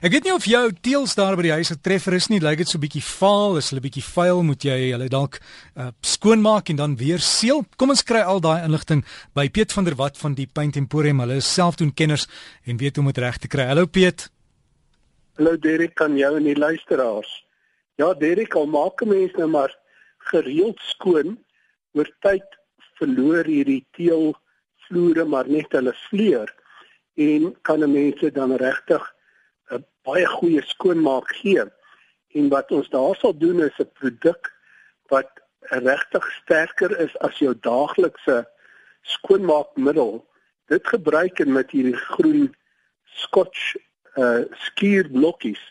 Ek weet nie of jou teels daar by die huis getreffer is nie. Lyk dit so bietjie vaal, is hulle bietjie vuil, moet jy hulle dalk uh, skoonmaak en dan weer seël. Kom ons kry al daai inligting by Piet van der Walt van die Paint Emporium. Hulle is selfdoen kenners en weet hoe om dit reg te kry. Hallo Piet. Hallo Derek, kan jou en die luisteraars. Ja, Derek, al maak 'n mens nou maar gereeld skoon, oor tyd verloor hierdie teel vloere maar net hulle vleur en kan 'n mens dan regtig 'n baie goeie skoonmaak gee. En wat ons daar sal doen is 'n produk wat regtig sterker is as jou daaglikse skoonmaakmiddel. Dit gebruik en met hierdie groen Scotch uh skuurblokkies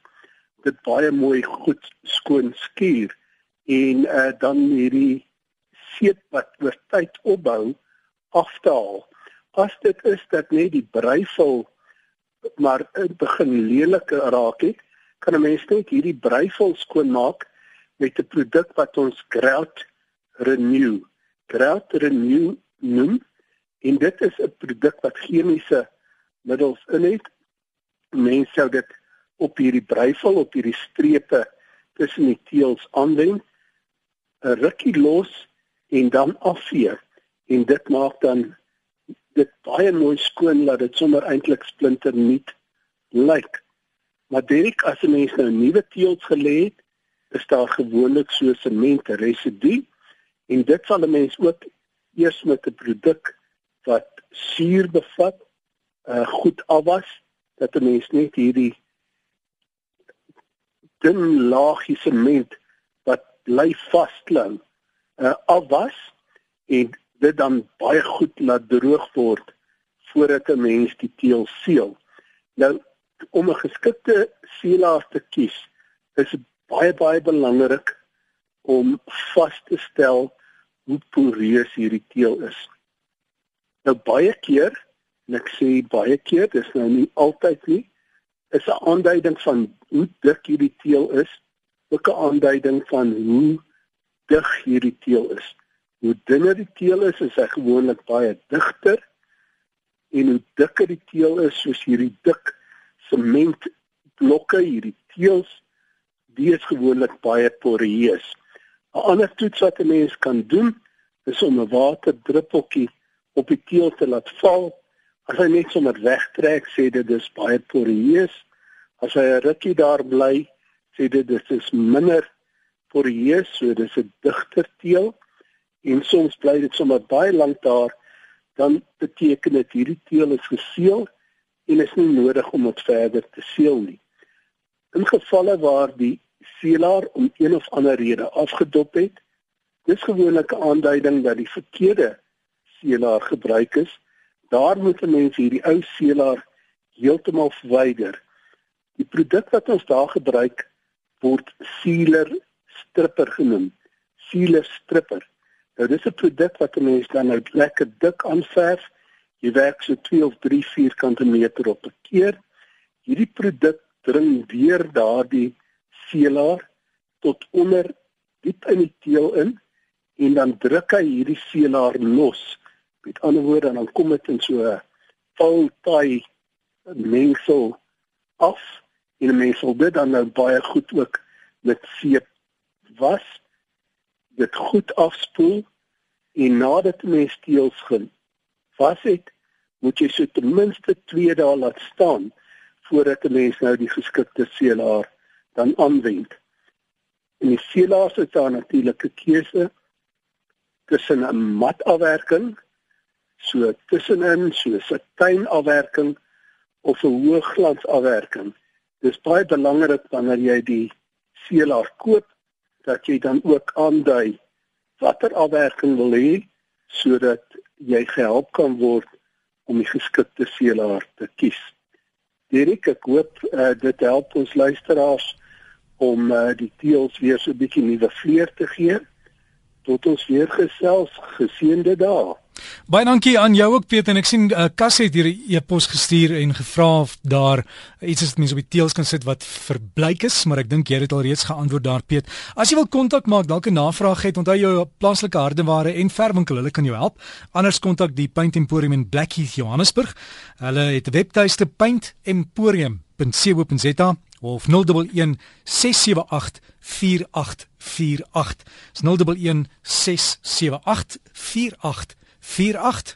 dit baie mooi goed skoon skuur en uh dan hierdie seep wat oor tyd opbou aftaal. As dit is dat net die breisel maar dit begin lelik raak het, kan 'n mens net hierdie breisel skoonmaak met 'n produk wat ons Grout Renew. Grout Renew noem en dit is 'n produk wat chemiese middels in het. Mense sou dit op hierdie breisel op hierdie strepe tussen die teels aanwend, 'n rukkie los en dan afvee en dit maak dan dit baie mooi skoon laat dit sommer eintlik splinter nuut lyk. Maar Derek, as 'n mens nou nuwe teels gelê het, is daar gewoonlik so sement residu en dit sal 'n mens ook eers met 'n produk wat suur bevat, uh goed afwas dat 'n mens net hierdie dun laagie sement wat bly vasklou uh afwas en dit dan baie goed laat droog word voordat 'n mens die teel seël. Nou om 'n geskikte seelaar te kies, is baie baie belangrik om vas te stel hoe poreus hierdie teel is. Nou baie keer, en ek sê baie keer, dis nou nie altyd nie, is 'n aanduiding van hoe dik hierdie teel is, ook 'n aanduiding van hoe dig hierdie teel is. Hoe dunner die teel is, is hy gewoonlik baie digter en hoe dikker die teel is, soos hierdie dik sementblokke, hierdie teels, die is gewoonlik baie poreus. 'n Ander toets wat 'n mens kan doen, is om 'n waterdruppeltjie op die teel te laat val. As hy net sommer wegtrek, sê dit dis baie poreus. As hy 'n rukkie daar bly, sê dit dis is minder poreus, so dis 'n digter teel en soms bly dit sommer baie lank daar, dan beteken dit hierdie teel is geseël en is nie nodig om dit verder te seël nie. In gevalle waar die seelaar om een of ander rede afgedop het, dis gewoonlik 'n aanduiding dat die verkeerde seelaar gebruik is. Daar moet 'n mens hierdie ou seelaar heeltemal verwyder. Die produk wat ons daar gebruik word sealer stripper genoem. Sealer stripper. Nou dis 'n produk wat 'n mens dan nou lekker dik aanverf. Jy werk so 2 of 3 vierkante meter op 'n keer. Hierdie produk dring weer daardie seelaar tot onder diep in die teel in en dan druk hy hierdie seelaar los. Met ander woorde dan kom dit in so 'n voltaai mengsel af en 'n mens sal dit dan nou baie goed ook met seep was dit goed afspoel en nadat die mens teels gen was het moet jy so ten minste 2 dae laat staan voordat 'n mens nou die geskikte seelaar dan aanwend. En die seelaar is dan natuurlik 'n keuse tussen 'n mat afwerking so tussenin so 'n satijn afwerking of 'n hoë glans afwerking. Dis baie belangrik wanneer jy die seelaar koop dat jy dan ook aandui watter afwerking wil hê sodat jy gehelp kan word om die geskikte seelaar te kies. Derek, ek hoop uh, dit help ons luisteraars om uh, die teels weer so 'n bietjie nuwe vleur te gee tot ons weer gesels geseënde dae. Baie dankie aan jou ook Piet en ek sien uh, Kas het hier 'n e-pos gestuur en gevra of daar iets is wat mense op die teels kan sit wat verbleik is, maar ek dink jy het al reeds geantwoord daar Piet. As jy wil kontak maak, dalk 'n navraag het, onthou jou plaaslike hardeware en verwinkel, hulle kan jou help. Anders kontak die Paint Emporium in Blackheath, Johannesburg. Hulle het 'n webtuiste Paint Emporium www.rsg.co.za of 011 678 4848. Dis 011 678 4848. 4-8.